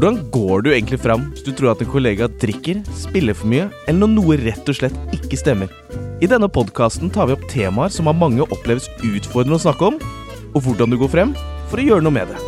Hvordan går du egentlig fram hvis du tror at en kollega drikker, spiller for mye, eller når noe rett og slett ikke stemmer? I denne podkasten tar vi opp temaer som av mange oppleves utfordrende å snakke om, og hvordan du går frem for å gjøre noe med det.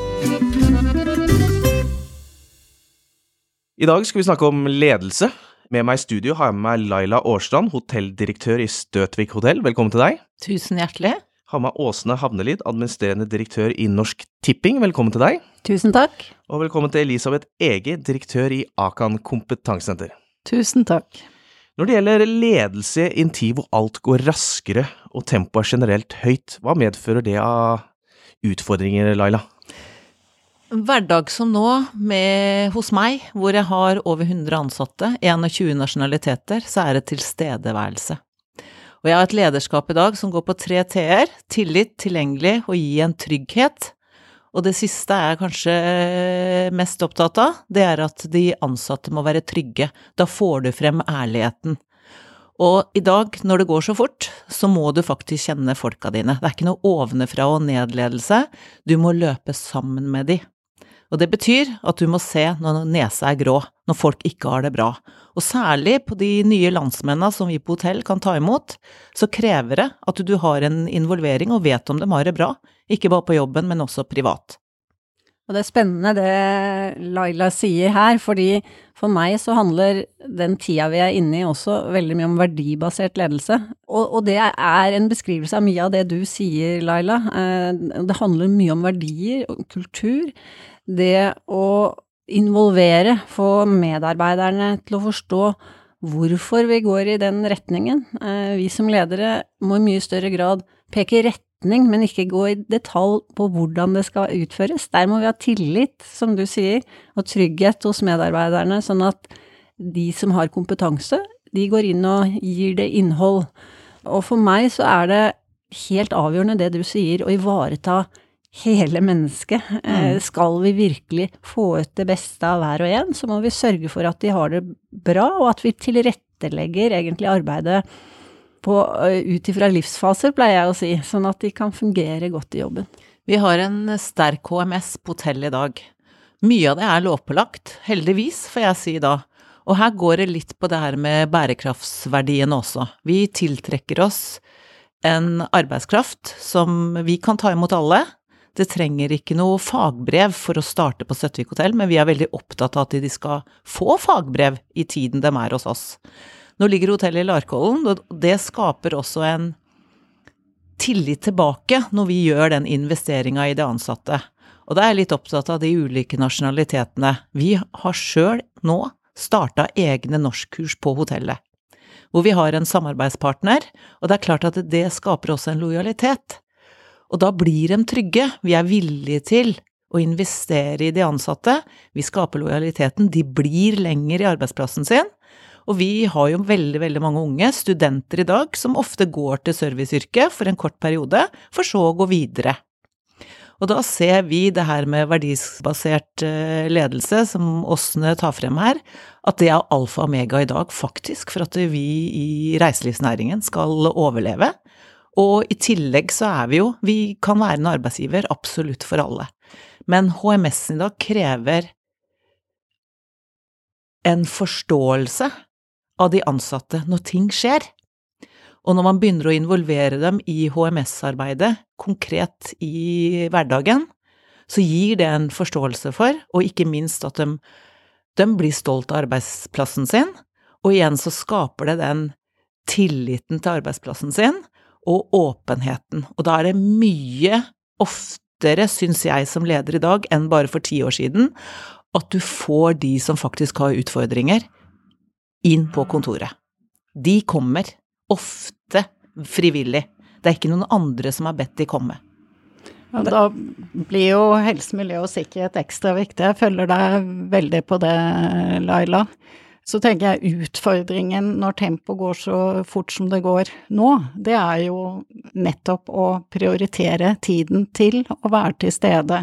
I dag skal vi snakke om ledelse. Med meg i studio har jeg med meg Laila Årstrand, hotelldirektør i Støtvik hotell. Velkommen til deg. Tusen hjertelig. Har med Åsne Havnelid, administrerende direktør i Norsk Tipping. Velkommen til deg. Tusen takk. Og velkommen til Elisabeth Ege, direktør i Akan kompetansesenter. Tusen takk. Når det gjelder ledelse i en tid hvor alt går raskere og tempoet er generelt høyt, hva medfører det av utfordringer, Laila? Hverdag som nå, med, hos meg, hvor jeg har over 100 ansatte, 21 nasjonaliteter, så er det tilstedeværelse. Og jeg har et lederskap i dag som går på tre t-er – tillit, tilgjengelig og gi en trygghet. Og det siste er jeg kanskje mest opptatt av, det er at de ansatte må være trygge. Da får du frem ærligheten. Og i dag, når det går så fort, så må du faktisk kjenne folka dine. Det er ikke noe ovenfra og ned-ledelse, du må løpe sammen med de. Og det betyr at du må se når nesa er grå, når folk ikke har det bra. Og særlig på de nye landsmennene som vi på hotell kan ta imot, så krever det at du har en involvering og vet om de har det bra, ikke bare på jobben, men også privat. Og det er spennende det Laila sier her, fordi for meg så handler den tida vi er inne i også veldig mye om verdibasert ledelse. Og, og det er en beskrivelse av mye av det du sier, Laila. Eh, det handler mye om verdier og kultur det å involvere, få medarbeiderne til å forstå hvorfor vi går i den retningen. Eh, vi som ledere må i mye større grad peke retning, men ikke gå i detalj på hvordan det skal utføres. Der må vi ha tillit, som du sier, og trygghet hos medarbeiderne, sånn at de som har kompetanse, de går inn og gir det innhold. Og for meg så er det helt avgjørende det du sier, å ivareta hele mennesket. Eh, mm. Skal vi virkelig få ut det beste av hver og en, så må vi sørge for at de har det bra, og at vi tilrettelegger egentlig arbeidet på, eh, ut ifra livsfaser, pleier jeg å si, sånn at de kan fungere godt i jobben. Vi har en sterk HMS på hotell i dag. Mye av det er lovpålagt, heldigvis, får jeg si da. Og her går det litt på det her med bærekraftsverdien også. Vi tiltrekker oss en arbeidskraft som vi kan ta imot alle, det trenger ikke noe fagbrev for å starte på Søttvik hotell, men vi er veldig opptatt av at de skal få fagbrev i tiden de er hos oss. Nå ligger hotellet i Larkollen, og det skaper også en tillit tilbake når vi gjør den investeringa i de ansatte. Og da er jeg litt opptatt av de ulike nasjonalitetene. Vi har sjøl nå starta egne norskkurs på hotellet, hvor vi har en samarbeidspartner, og det er klart at det skaper også en lojalitet. Og da blir de trygge. Vi er villige til å investere i de ansatte. Vi skaper lojaliteten. De blir lenger i arbeidsplassen sin. Og vi har jo veldig, veldig mange unge studenter i dag som ofte går til serviceyrket for en kort periode, for så å gå videre. Og da ser vi det her med verdibasert eh, ledelse, som Åsne tar frem her, at det er alfa og omega i dag, faktisk, for at vi i reiselivsnæringen skal overleve. Og i tillegg så er vi jo Vi kan være en arbeidsgiver absolutt for alle. Men HMS-en i dag krever en forståelse av de ansatte når ting skjer. Og når man begynner å involvere dem i HMS-arbeidet konkret i hverdagen, så gir det en forståelse for, og ikke minst at de, de blir stolt av arbeidsplassen sin, og igjen så skaper det den tilliten til arbeidsplassen sin, og åpenheten. Og da er det mye oftere, syns jeg som leder i dag, enn bare for ti år siden, at du får de som faktisk har utfordringer, inn på kontoret. De kommer, ofte frivillig. Det er ikke noen andre som har bedt de komme. Ja, da blir jo helse, miljø og sikkerhet ekstra viktig. Jeg følger deg veldig på det, Laila. Så tenker jeg utfordringen når tempoet går så fort som det går nå, det er jo nettopp å prioritere tiden til å være til stede.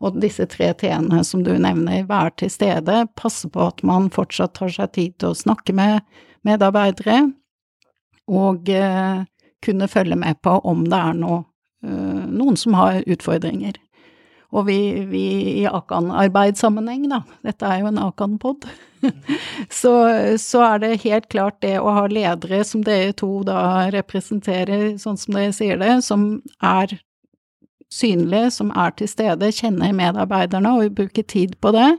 Og disse tre t-ene som du nevner, være til stede, passe på at man fortsatt tar seg tid til å snakke med medarbeidere, og eh, kunne følge med på om det er noe, eh, noen som har utfordringer. Og vi, vi i Akan-arbeidssammenheng, da, dette er jo en Akan-pod, så, så, er det helt klart det å ha ledere som dere to da representerer, sånn som dere sier det, som er synlige, som er til stede, kjenner medarbeiderne og bruker tid på det,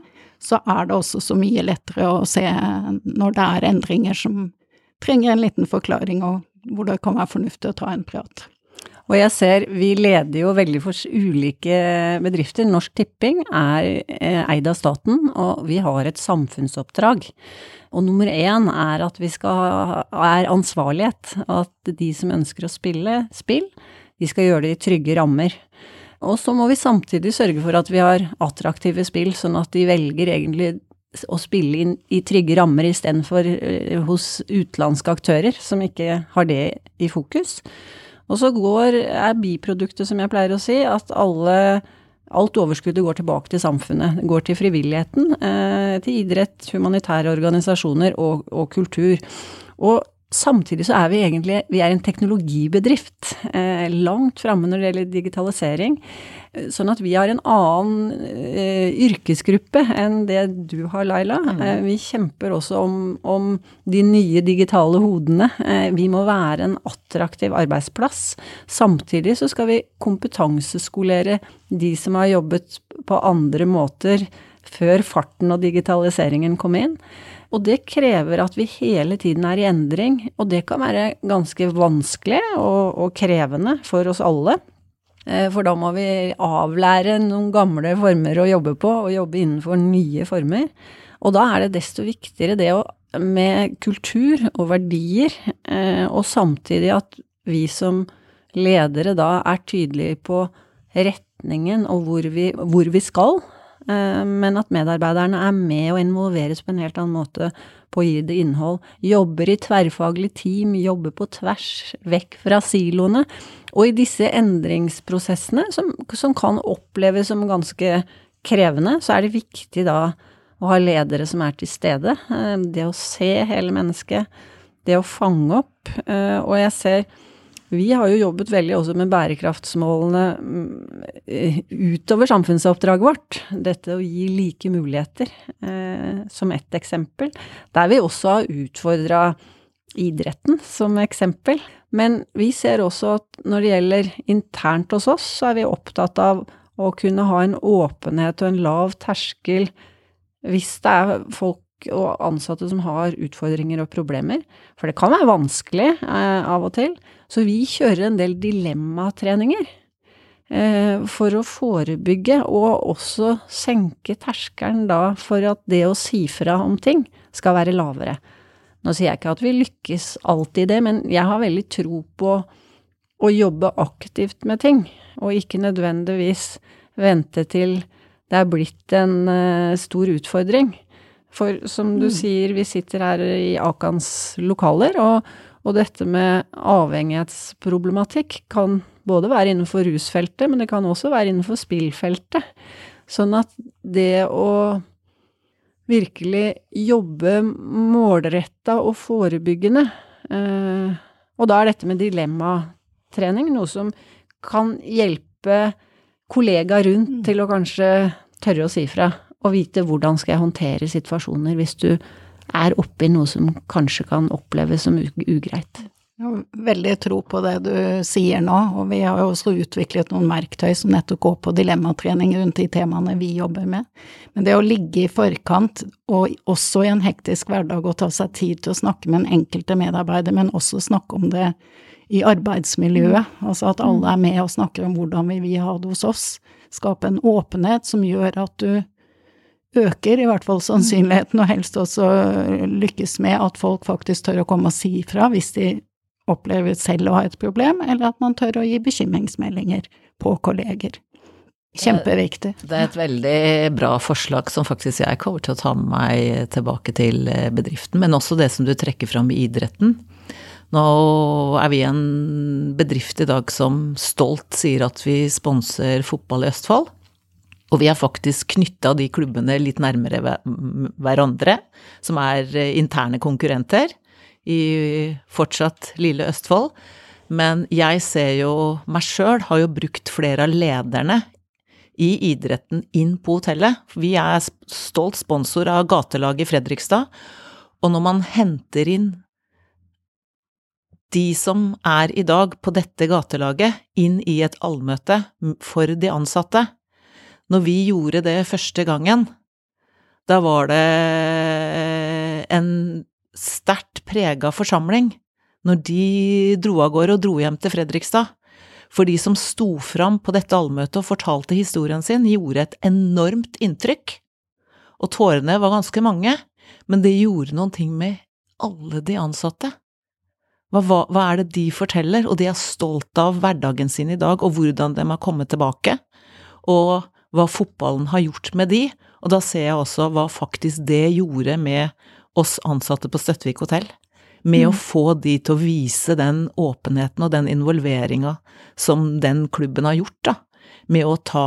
så er det også så mye lettere å se når det er endringer som trenger en liten forklaring, og hvor det kan være fornuftig å ta en prat. Og jeg ser vi leder jo veldig for ulike bedrifter. Norsk Tipping er eh, eid av staten, og vi har et samfunnsoppdrag. Og nummer én er at vi skal er ansvarlighet. At de som ønsker å spille spill, de skal gjøre det i trygge rammer. Og så må vi samtidig sørge for at vi har attraktive spill, sånn at de velger egentlig å spille inn i trygge rammer istedenfor eh, hos utenlandske aktører som ikke har det i fokus. Og så går, er biproduktet, som jeg pleier å si, at alle Alt overskuddet går tilbake til samfunnet. Går til frivilligheten, eh, til idrett, humanitære organisasjoner og, og kultur. Og Samtidig så er vi egentlig vi er en teknologibedrift, eh, langt framme når det gjelder digitalisering. Sånn at vi har en annen eh, yrkesgruppe enn det du har, Laila. Mm. Eh, vi kjemper også om, om, de nye digitale hodene. Eh, vi må være en attraktiv arbeidsplass. Samtidig så skal vi kompetanseskolere de som har jobbet på andre måter før farten og digitaliseringen kom inn. Og det krever at vi hele tiden er i endring, og det kan være ganske vanskelig og, og krevende for oss alle. Eh, for da må vi avlære noen gamle former å jobbe på, og jobbe innenfor nye former. Og da er det desto viktigere det å, med kultur og verdier, eh, og samtidig at vi som ledere da er tydelige på retningen og hvor vi, hvor vi skal. Eh, men at medarbeiderne er med og involveres på en helt annen måte på å gi det innhold. Jobber i tverrfaglig team, jobber på tvers, vekk fra siloene. Og i disse endringsprosessene, som, som kan oppleves som ganske krevende, så er det viktig da å ha ledere som er til stede. Eh, det å se hele mennesket, det å fange opp. Eh, og jeg ser vi har jo jobbet veldig også med bærekraftsmålene mm, utover samfunnsoppdraget vårt. Dette å gi like muligheter, eh, som ett eksempel. Der vi også har utfordra idretten som eksempel. Men vi ser også at når det gjelder internt hos oss, så er vi opptatt av å kunne ha en åpenhet og en lav terskel hvis det er folk og ansatte som har utfordringer og problemer. For det kan være vanskelig eh, av og til. Så vi kjører en del dilemmatreninger eh, for å forebygge og også senke terskelen da for at det å si fra om ting skal være lavere. Nå sier jeg ikke at vi lykkes alltid i det, men jeg har veldig tro på å jobbe aktivt med ting, og ikke nødvendigvis vente til det er blitt en uh, stor utfordring. For som du mm. sier, vi sitter her i Akans lokaler, og, og dette med avhengighetsproblematikk kan både være innenfor rusfeltet, men det kan også være innenfor spillfeltet. Sånn at det å virkelig jobbe målretta og forebyggende eh, Og da er dette med dilemmatrening noe som kan hjelpe kollegaer rundt mm. til å kanskje tørre å si fra, og vite hvordan skal jeg håndtere situasjoner hvis du er oppi noe som kanskje kan oppleves som ugreit. Jeg har veldig tro på det du sier nå, og vi har jo også utviklet noen verktøy som nettopp går på dilemmatrening rundt de temaene vi jobber med. Men det å ligge i forkant, og også i en hektisk hverdag, og ta seg tid til å snakke med en enkelte medarbeider, men også snakke om det i arbeidsmiljøet, mm. altså at alle er med og snakker om hvordan vi vil ha det hos oss, skape en åpenhet som gjør at du øker i hvert fall sannsynligheten, og helst også lykkes med at folk faktisk tør å komme og si ifra hvis de opplever selv å ha et problem, eller at man tør å gi bekymringsmeldinger på kolleger. Kjempeviktig. Det er et veldig bra forslag som faktisk jeg kommer til å ta med meg tilbake til bedriften, men også det som du trekker fram i idretten. Nå er vi en bedrift i dag som stolt sier at vi sponser fotball i Østfold. Og vi har faktisk knytta de klubbene litt nærmere hverandre, som er eh, interne konkurrenter i fortsatt lille Østfold. Men jeg ser jo meg sjøl har jo brukt flere av lederne i idretten inn på hotellet. Vi er stolt sponsor av gatelaget i Fredrikstad, og når man henter inn de som er i dag på dette gatelaget, inn i et allmøte for de ansatte Når vi gjorde det første gangen, da var det en sterkt prega forsamling når de dro av gårde og dro hjem til Fredrikstad. For de som sto fram på dette allmøtet og fortalte historien sin, gjorde et enormt inntrykk. Og tårene var ganske mange, men det gjorde noen ting med alle de ansatte. Hva, hva, hva, er det de forteller, og de er stolt av hverdagen sin i dag, og hvordan de har kommet tilbake, og hva fotballen har gjort med de, og da ser jeg også hva faktisk det gjorde med oss ansatte på Støttvik hotell. Med mm. å få de til å vise den åpenheten og den involveringa som den klubben har gjort, da. Med å ta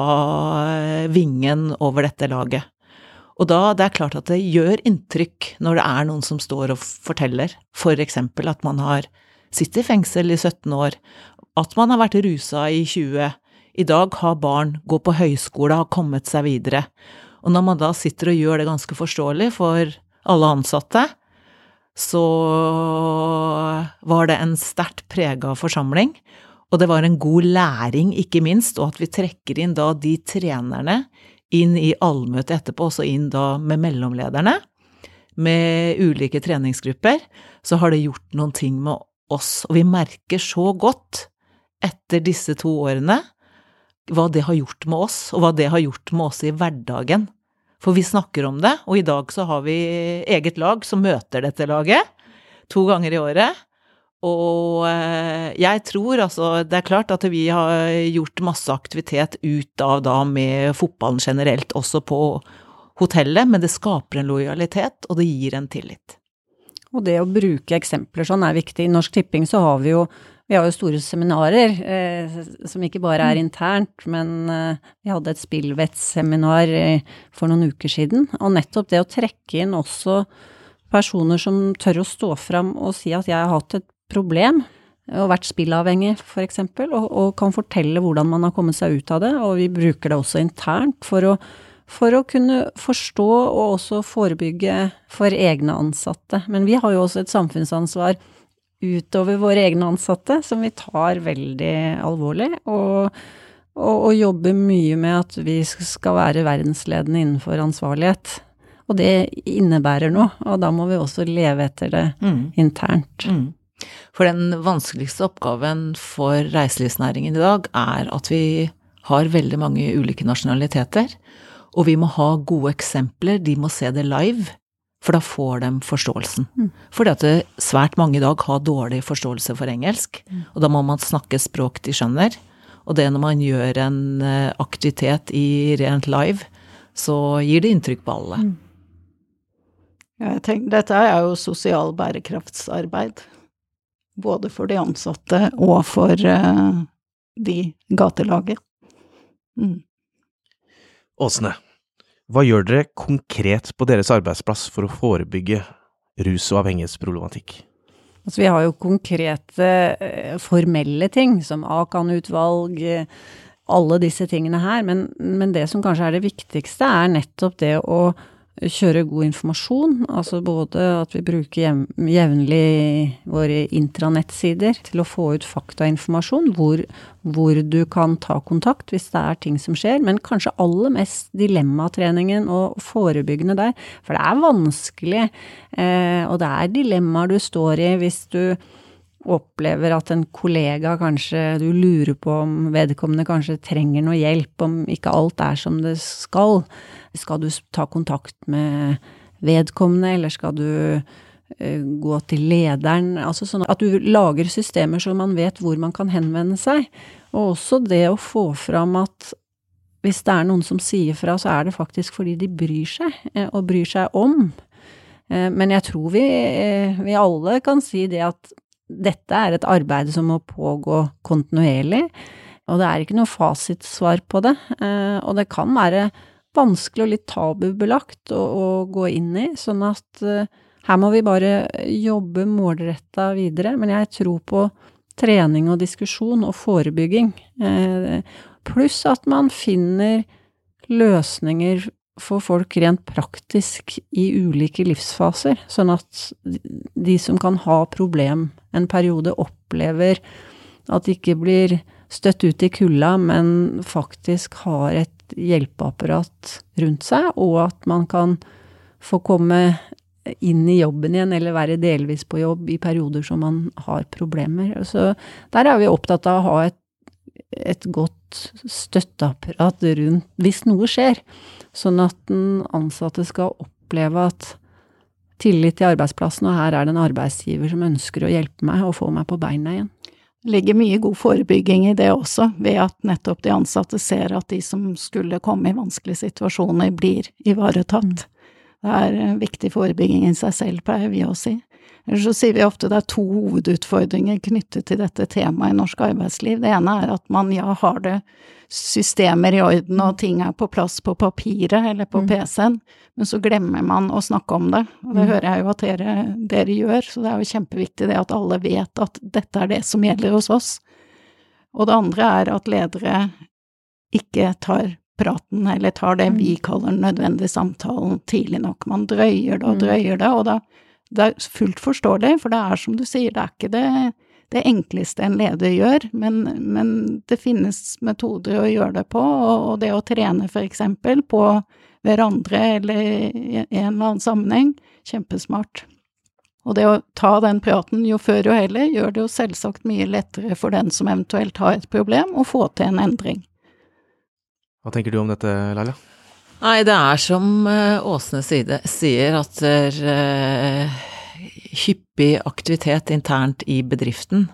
eh, vingen over dette laget. Og da, det er klart at det gjør inntrykk når det er noen som står og forteller, for eksempel at man har sittet i fengsel i 17 år, at man har vært rusa i 20, i dag har barn, går på høyskole, har kommet seg videre. Og når man da sitter og gjør det ganske forståelig for alle ansatte, så var det en sterkt prega forsamling, og det var en god læring, ikke minst, og at vi trekker inn da de trenerne inn i allmøtet etterpå, også inn da med mellomlederne, med ulike treningsgrupper, så har det gjort noen ting med oss. Og vi merker så godt etter disse to årene hva det har gjort med oss, og hva det har gjort med oss i hverdagen. For vi snakker om det, og i dag så har vi eget lag som møter dette laget to ganger i året. Og eh, jeg tror altså Det er klart at vi har gjort masse aktivitet ut av da med fotballen generelt, også på hotellet, men det skaper en lojalitet, og det gir en tillit. Og det å bruke eksempler sånn er viktig. I Norsk Tipping så har vi jo vi har jo store seminarer eh, som ikke bare er mm. internt, men eh, vi hadde et spillvettseminar eh, for noen uker siden. Og nettopp det å trekke inn også personer som tør å stå fram og si at jeg har hatt et problem og vært spillavhengig, f.eks., og, og kan fortelle hvordan man har kommet seg ut av det. Og vi bruker det også internt for å, for å kunne forstå og også forebygge for egne ansatte. Men vi har jo også et samfunnsansvar utover våre egne ansatte, som vi tar veldig alvorlig. Og, og, og jobber mye med at vi skal være verdensledende innenfor ansvarlighet. Og det innebærer noe, og da må vi også leve etter det mm. internt. Mm. For den vanskeligste oppgaven for reiselivsnæringen i dag er at vi har veldig mange ulike nasjonaliteter, og vi må ha gode eksempler, de må se det live, for da får de forståelsen. Mm. Fordi at svært mange i dag har dårlig forståelse for engelsk, mm. og da må man snakke språk de skjønner. Og det når man gjør en eh, aktivitet i rent live, så gir det inntrykk på alle. Mm. Ja, jeg tenker, dette er jo sosial bærekraftsarbeid både for de ansatte og for uh, de gatelaget. Mm. Åsne, hva gjør dere konkret på deres arbeidsplass for å forebygge rus- og avhengighetsproblematikk? Altså, vi har jo konkrete uh, formelle ting, som Akan-utvalg, uh, alle disse tingene her, men, men det som kanskje er det viktigste, er nettopp det å kjøre god informasjon, altså både at vi bruker jevnlig våre intranettsider til å få ut faktainformasjon, hvor, hvor du kan ta kontakt hvis det er ting som skjer, men kanskje aller mest dilemmatreningen og forebyggende der. For det er vanskelig, eh, og det er dilemmaer du står i hvis du opplever at en kollega kanskje Du lurer på om vedkommende kanskje trenger noe hjelp, om ikke alt er som det skal. Skal du ta kontakt med vedkommende, eller skal du uh, gå til lederen? Altså sånn at du lager systemer så man vet hvor man kan henvende seg. Og også det å få fram at hvis det er noen som sier fra, så er det faktisk fordi de bryr seg, uh, og bryr seg om. Uh, men jeg tror vi, vi alle kan si det at dette er et arbeid som må pågå kontinuerlig. Og det er ikke noe fasitsvar på det. Og det kan være vanskelig og litt tabubelagt å, å gå inn i, sånn at uh, her må vi bare jobbe målretta videre. Men jeg tror på trening og diskusjon og forebygging. Uh, Pluss at man finner løsninger for folk rent praktisk i ulike livsfaser, sånn at de som kan ha problem en periode, opplever at de ikke blir støtt ut i kulda, men faktisk har hjelpeapparat rundt seg, og at man kan få komme inn i jobben igjen, eller være delvis på jobb i perioder som man har problemer. Så der er vi opptatt av å ha et, et godt støtteapparat rundt hvis noe skjer. Sånn at den ansatte skal oppleve at tillit til arbeidsplassen, og her er det en arbeidsgiver som ønsker å hjelpe meg og få meg på beina igjen. Det ligger mye god forebygging i det også, ved at nettopp de ansatte ser at de som skulle komme i vanskelige situasjoner, blir ivaretatt. Det er en viktig forebygging i seg selv, pleier vi å si. Eller så sier vi ofte det er to hovedutfordringer knyttet til dette temaet i norsk arbeidsliv. Det ene er at man ja, har det systemer i orden og ting er på plass på papiret eller på mm. PC-en, men så glemmer man å snakke om det. Og det mm. hører jeg jo at dere, dere, gjør, så det er jo kjempeviktig det at alle vet at dette er det som gjelder hos oss. Og det andre er at ledere ikke tar praten, eller tar det vi mm. kaller den nødvendige samtalen tidlig nok. Man drøyer det og drøyer det, og da det er fullt forståelig, for det er som du sier, det er ikke det, det enkleste en leder gjør, men, men, det finnes metoder å gjøre det på, og, det å trene for eksempel på hverandre eller i en eller annen sammenheng, kjempesmart. Og det å ta den praten jo før jo heller, gjør det jo selvsagt mye lettere for den som eventuelt har et problem, å få til en endring. Hva tenker du om dette, Laila? Nei, det er som eh, Åsne sier, at uh, hyppig aktivitet internt i bedriften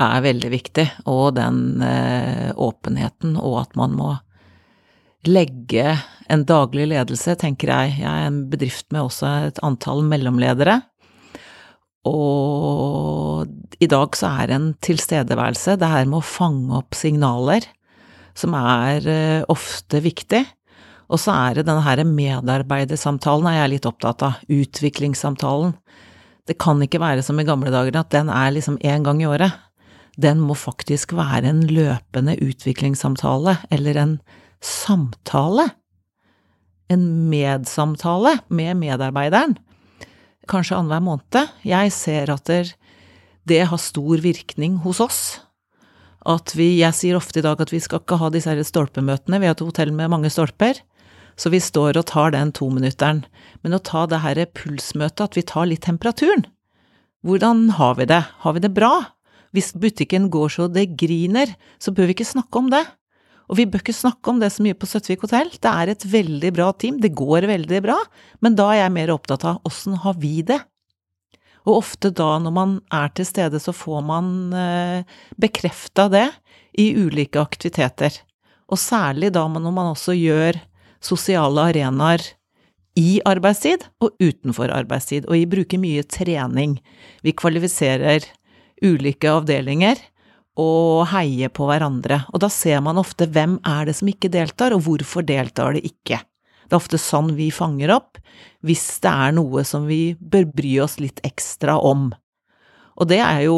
er veldig viktig, og den eh, åpenheten, og at man må legge en daglig ledelse, tenker jeg. Jeg er en bedrift med også et antall mellomledere. Og i dag så er en tilstedeværelse, det her med å fange opp signaler, som er eh, ofte viktig. Og så er det denne her medarbeidersamtalen er jeg litt opptatt av, utviklingssamtalen. Det kan ikke være som i gamle dager at den er liksom én gang i året. Den må faktisk være en løpende utviklingssamtale, eller en samtale. En medsamtale med medarbeideren. Kanskje annenhver måned. Jeg ser at det har stor virkning hos oss. At vi, jeg sier ofte i dag at vi skal ikke ha disse her stolpemøtene, vi har et hotell med mange stolper. Så vi står og tar den tominutteren. Men å ta det her pulsmøtet, at vi tar litt temperaturen. Hvordan har vi det? Har vi det bra? Hvis butikken går så det griner, så bør vi ikke snakke om det. Og vi bør ikke snakke om det så mye på Søtvik hotell. Det er et veldig bra team, det går veldig bra, men da er jeg mer opptatt av åssen har vi det? Og ofte da når man er til stede, så får man eh, bekrefta det i ulike aktiviteter. Og særlig da når man også gjør sosiale arenaer i arbeidstid og utenfor arbeidstid, og vi bruker mye trening. Vi kvalifiserer ulike avdelinger og heier på hverandre, og da ser man ofte hvem er det som ikke deltar, og hvorfor deltar det ikke. Det er ofte sånn vi fanger opp hvis det er noe som vi bør bry oss litt ekstra om. Og det er jo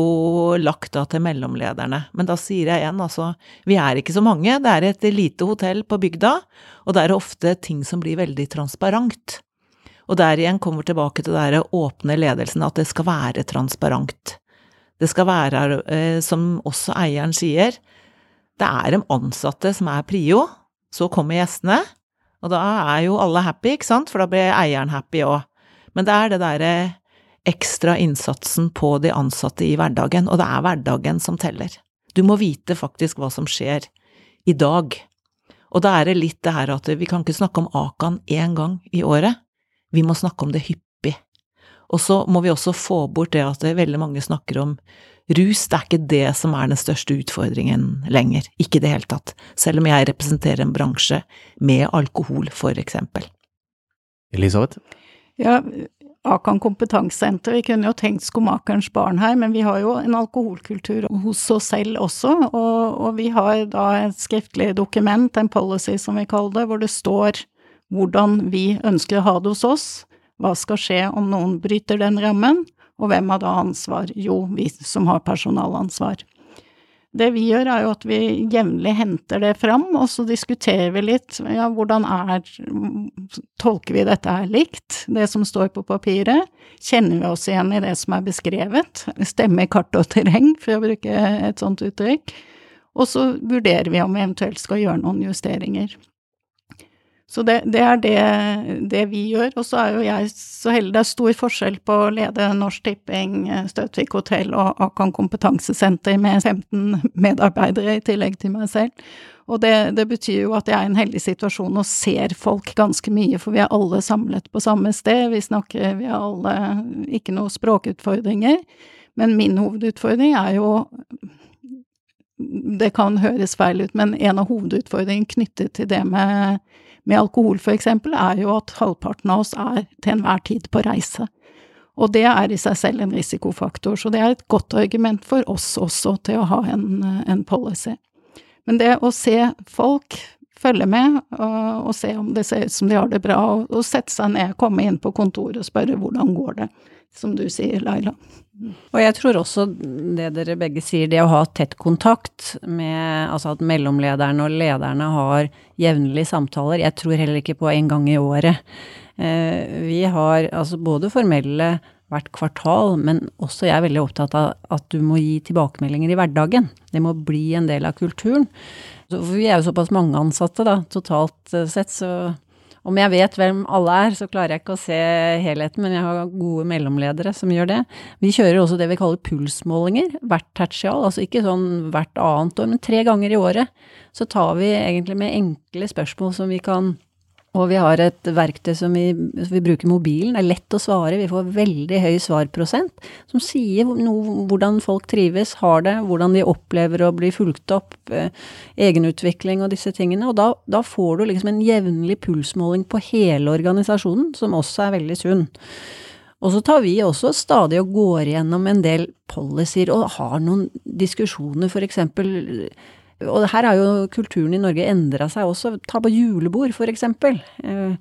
lagt da til mellomlederne. Men da sier jeg igjen, altså, vi er ikke så mange, det er et lite hotell på bygda, og det er ofte ting som blir veldig transparent. Og der igjen kommer vi tilbake til den åpne ledelsen, at det skal være transparent. Det skal være, eh, som også eieren sier, det er de ansatte som er prio, så kommer gjestene, og da er jo alle happy, ikke sant, for da blir eieren happy òg. Men det er det derre ekstra innsatsen på de ansatte i hverdagen, og det er hverdagen som teller. Du må vite faktisk hva som skjer i dag. Og da er det litt det her at vi kan ikke snakke om Akan én gang i året, vi må snakke om det hyppig. Og så må vi også få bort det at det veldig mange snakker om rus, det er ikke det som er den største utfordringen lenger, ikke i det hele tatt, selv om jeg representerer en bransje med alkohol, for eksempel. Elisabeth? Ja, Akan kompetansesenter. Vi kunne jo tenkt Skomakerens barn her, men vi har jo en alkoholkultur hos oss selv også. Og, og, vi har da et skriftlig dokument, en policy som vi kaller det, hvor det står hvordan vi ønsker å ha det hos oss. Hva skal skje om noen bryter den rammen, og hvem har da ansvar? Jo, vi som har personalansvar. Det vi gjør, er jo at vi jevnlig henter det fram, og så diskuterer vi litt. Ja, hvordan er Tolker vi dette her likt, det som står på papiret? Kjenner vi oss igjen i det som er beskrevet? Stemmer kart og terreng, for å bruke et sånt uttrykk? Og så vurderer vi om vi eventuelt skal gjøre noen justeringer. Så det, det er det, det, vi gjør. Og så er jo jeg så heldig Det er stor forskjell på å lede Norsk Tipping, Støtvik hotell og Akan kompetansesenter med 15 medarbeidere i tillegg til meg selv. Og det, det, betyr jo at jeg er i en heldig situasjon og ser folk ganske mye, for vi er alle samlet på samme sted. Vi snakker Vi har alle ikke noen språkutfordringer. Men min hovedutfordring er jo Det kan høres feil ut, men en av hovedutfordringene knyttet til det med med alkohol for eksempel, er jo at halvparten av oss er til enhver tid på reise. Og det er i seg selv en risikofaktor, så det er et godt argument for oss også til å ha en, en policy. Men det å se folk, følge med og, og, se om det ser ut som de har det bra, og, og sette seg ned, komme inn på kontoret og spørre hvordan går det, som du sier, Laila. Og jeg tror også det dere begge sier, det å ha tett kontakt med Altså at mellomlederne og lederne har jevnlige samtaler. Jeg tror heller ikke på en gang i året. Eh, vi har altså både formelle hvert kvartal, men også jeg er veldig opptatt av at du må gi tilbakemeldinger i hverdagen. Det må bli en del av kulturen. vi er jo såpass mange ansatte, da, totalt eh, sett, så om jeg vet hvem alle er, så klarer jeg ikke å se helheten, men jeg har gode mellomledere som gjør det. Vi kjører også det vi kaller pulsmålinger hvert tertial, altså ikke sånn hvert annet år, men tre ganger i året. Så tar vi egentlig med enkle spørsmål som vi kan og vi har et verktøy som vi, vi, bruker mobilen. Det er lett å svare. Vi får veldig høy svarprosent, som sier noe, hvordan folk trives, har det, hvordan de opplever å bli fulgt opp, eh, egenutvikling og disse tingene. Og da, da, får du liksom en jevnlig pulsmåling på hele organisasjonen, som også er veldig sunn. Og så tar vi også stadig og går gjennom en del policyer og har noen diskusjoner, for eksempel og her har jo kulturen i Norge endra seg også. Ta på julebord, for eksempel. Eh,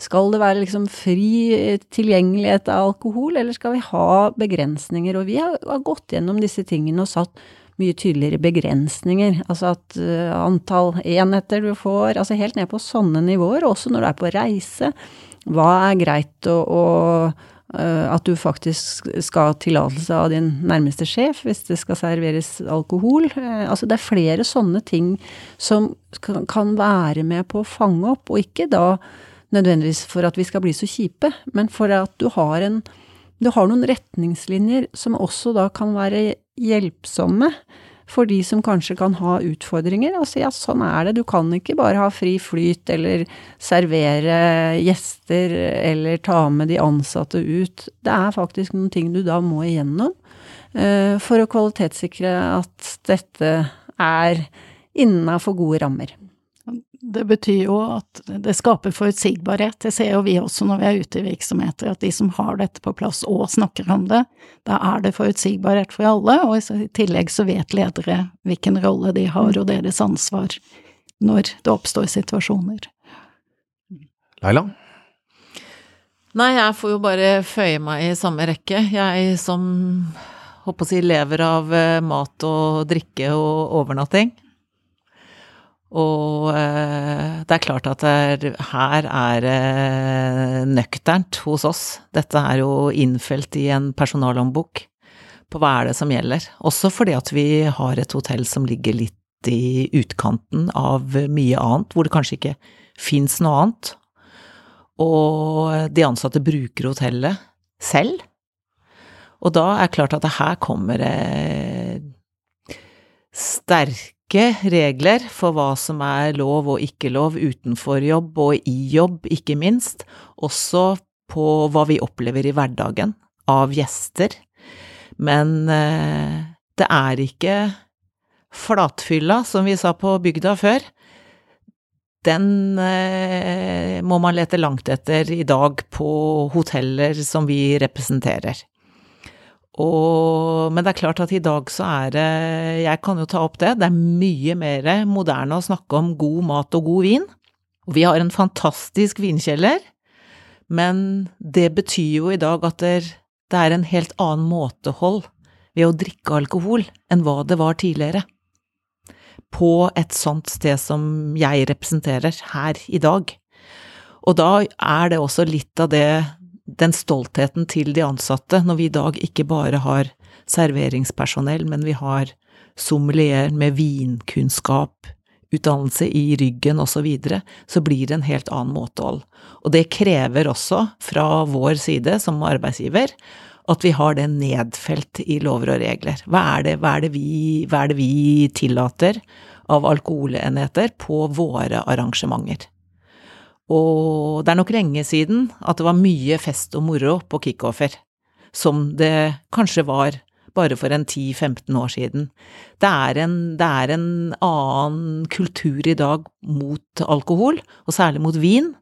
skal det være liksom fri tilgjengelighet av alkohol, eller skal vi ha begrensninger? Og vi har, gått gjennom disse tingene og satt mye tydeligere begrensninger. Altså at uh, antall enheter du får, altså helt ned på sånne nivåer. Også når du er på reise. Hva er greit å, å Eh, at du faktisk skal ha tillatelse av din nærmeste sjef hvis det skal serveres alkohol. Eh, altså det er flere sånne ting som kan være med på å fange opp, og ikke da nødvendigvis for at vi skal bli så kjipe, men for at du har en du har noen retningslinjer som også da kan være hjelpsomme for de som kanskje kan ha utfordringer. Altså ja, sånn er det, du kan ikke bare ha fri flyt eller servere gjester eller ta med de ansatte ut. Det er faktisk noen ting du da må igjennom uh, for å kvalitetssikre at dette er innafor gode rammer det betyr jo at det skaper forutsigbarhet. Det ser jo vi også når vi er ute i virksomheter, at de som har dette på plass og snakker om det, da er det forutsigbarhet for alle, og i tillegg så vet ledere hvilken rolle de har og deres ansvar når det oppstår situasjoner. Laila? Nei, jeg får jo bare føye meg i samme rekke. Jeg som håper å si lever av eh, mat og drikke og overnatting. Og eh, det er klart at er, her er det eh, nøkternt hos oss. Dette er jo innfelt i en personalhåndbok på hva er det som gjelder. Også fordi at vi har et hotell som ligger litt i utkanten av mye annet, hvor det kanskje ikke fins noe annet. Og de ansatte bruker hotellet selv. Og da er det klart at det her kommer det sterke sterke regler for hva som er lov og ikke lov utenfor jobb og i jobb, ikke minst. Også på hva vi opplever i hverdagen av gjester. Men eh, det er ikke flatfylla, som vi sa på bygda før. Den eh, må man lete langt etter i dag på hoteller som vi representerer. Og, men det er klart at i dag så er det Jeg kan jo ta opp det. Det er mye mer moderne å snakke om god mat og god vin. Og vi har en fantastisk vinkjeller, men det betyr jo i dag at det, er en helt annen måtehold ved å drikke alkohol enn hva det var tidligere. på et sånt sted som jeg representerer her i dag. Og da er det også litt av det, den stoltheten til de ansatte, når vi i dag ikke bare har serveringspersonell, men vi har sommelier med vinkunnskap, utdannelse i ryggen osv., så, videre, så blir det en helt annen måtehold. Og det krever også, fra vår side som arbeidsgiver, at vi har det nedfelt i lover og regler. Hva er det, hva er det, vi, hva er det vi, tillater av alkoholenheter på våre arrangementer? Og det er nok lenge siden at det var mye fest og moro på kickoffer, som det kanskje var bare for en 10-15 år siden. Det er, en, det er en annen kultur i dag mot alkohol, og særlig mot vin,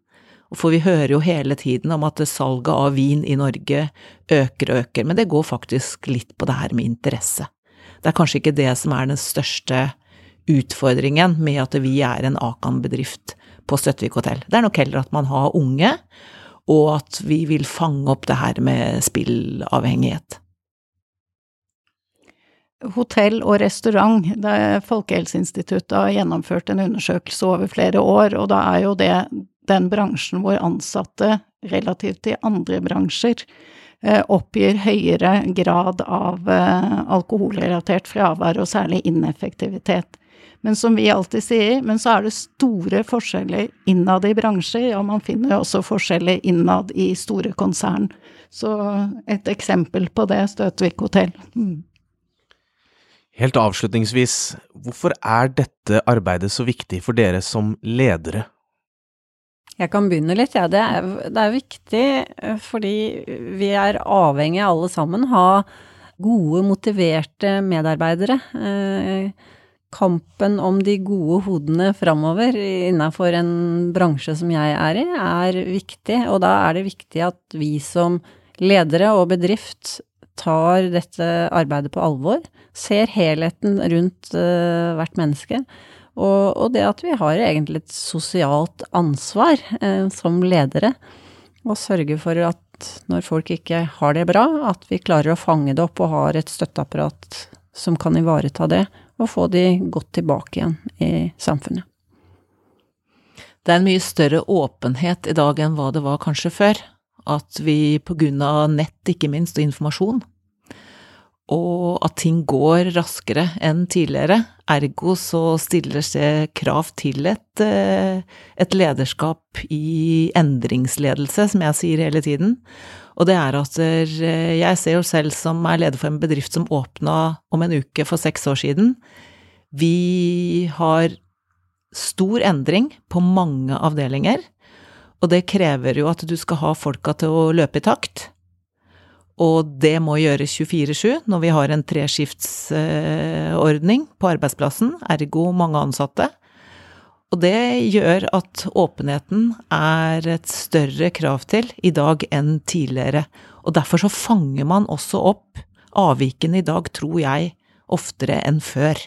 for vi hører jo hele tiden om at salget av vin i Norge øker og øker, men det går faktisk litt på det her med interesse. Det er kanskje ikke det som er den største utfordringen med at vi er en Akan-bedrift på Støttvik hotell. Det er nok heller at man har unge, og at vi vil fange opp det her med spillavhengighet. Hotell og restaurant, Folkehelseinstituttet har gjennomført en undersøkelse over flere år, og da er jo det den bransjen hvor ansatte, relativt til andre bransjer, eh, oppgir høyere grad av eh, alkoholrelatert fravær, og særlig ineffektivitet. Men som vi alltid sier, men så er det store forskjeller innad i bransjer, og man finner jo også forskjeller innad i store konsern. Så et eksempel på det, Støtvik hotell. Mm. Helt avslutningsvis, hvorfor er dette arbeidet så viktig for dere som ledere jeg kan begynne litt, ja. Det er, det er viktig eh, fordi vi er avhengig alle sammen ha gode, motiverte medarbeidere. Eh, kampen om de gode hodene framover innafor en bransje som jeg er i, er viktig. Og da er det viktig at vi som ledere og bedrift tar dette arbeidet på alvor. Ser helheten rundt uh, hvert menneske. Og, og, det at vi har egentlig et sosialt ansvar uh, som ledere, og sørge for at når folk ikke har det bra, at vi klarer å fange det opp og har et støtteapparat som kan ivareta det, og få de godt tilbake igjen i samfunnet. Det er en mye større åpenhet i dag enn hva det var kanskje før. At vi på grunn av nett, ikke minst, og informasjon, og at ting går raskere enn tidligere. Ergo så stilles det krav til et, eh, et, lederskap i endringsledelse, som jeg sier hele tiden. Og det er at eh, jeg ser jo selv som er leder for en bedrift som åpna om en uke for seks år siden. Vi har stor endring på mange avdelinger, og det krever jo at du skal ha folka til å løpe i takt. Og det må gjøres 24-7 når vi har en treskiftsordning på arbeidsplassen, ergo mange ansatte. Og det gjør at åpenheten er et større krav til i dag enn tidligere. Og derfor så fanger man også opp avvikene i dag, tror jeg, oftere enn før.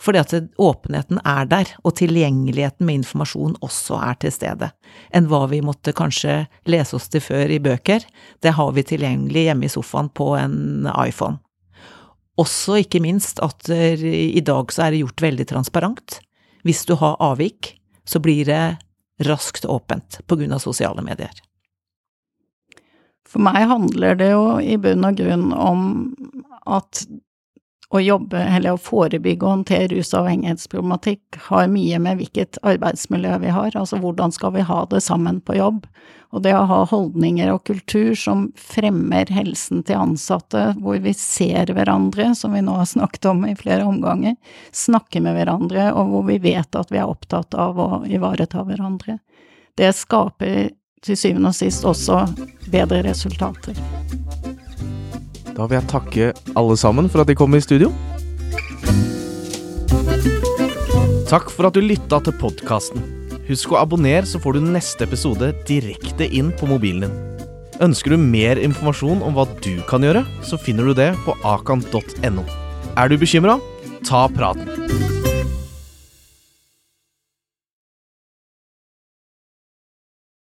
Fordi at åpenheten er der, og tilgjengeligheten med informasjon også er til stede, enn hva vi måtte kanskje lese oss til før i bøker. Det har vi tilgjengelig hjemme i sofaen på en iPhone. Også ikke minst at i dag så er det gjort veldig transparent. Hvis du har avvik, så blir det raskt åpent av sosiale medier. For meg handler det jo i bunn og grunn om at å jobbe eller å forebygge og håndtere rusavhengighetsproblematikk har mye med hvilket arbeidsmiljø vi har, altså hvordan skal vi ha det sammen på jobb. Og det å ha holdninger og kultur som fremmer helsen til ansatte, hvor vi ser hverandre, som vi nå har snakket om i flere omganger, snakker med hverandre, og hvor vi vet at vi er opptatt av å ivareta hverandre. Det skaper til syvende og sist også bedre resultater. Da vil jeg takke alle sammen for at de kom i studio. Takk for at du lytta til podkasten. Husk å abonnere, så får du neste episode direkte inn på mobilen din. Ønsker du mer informasjon om hva du kan gjøre, så finner du det på akan.no. Er du bekymra? Ta praten.